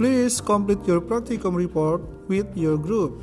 Please complete your practicum report with your group.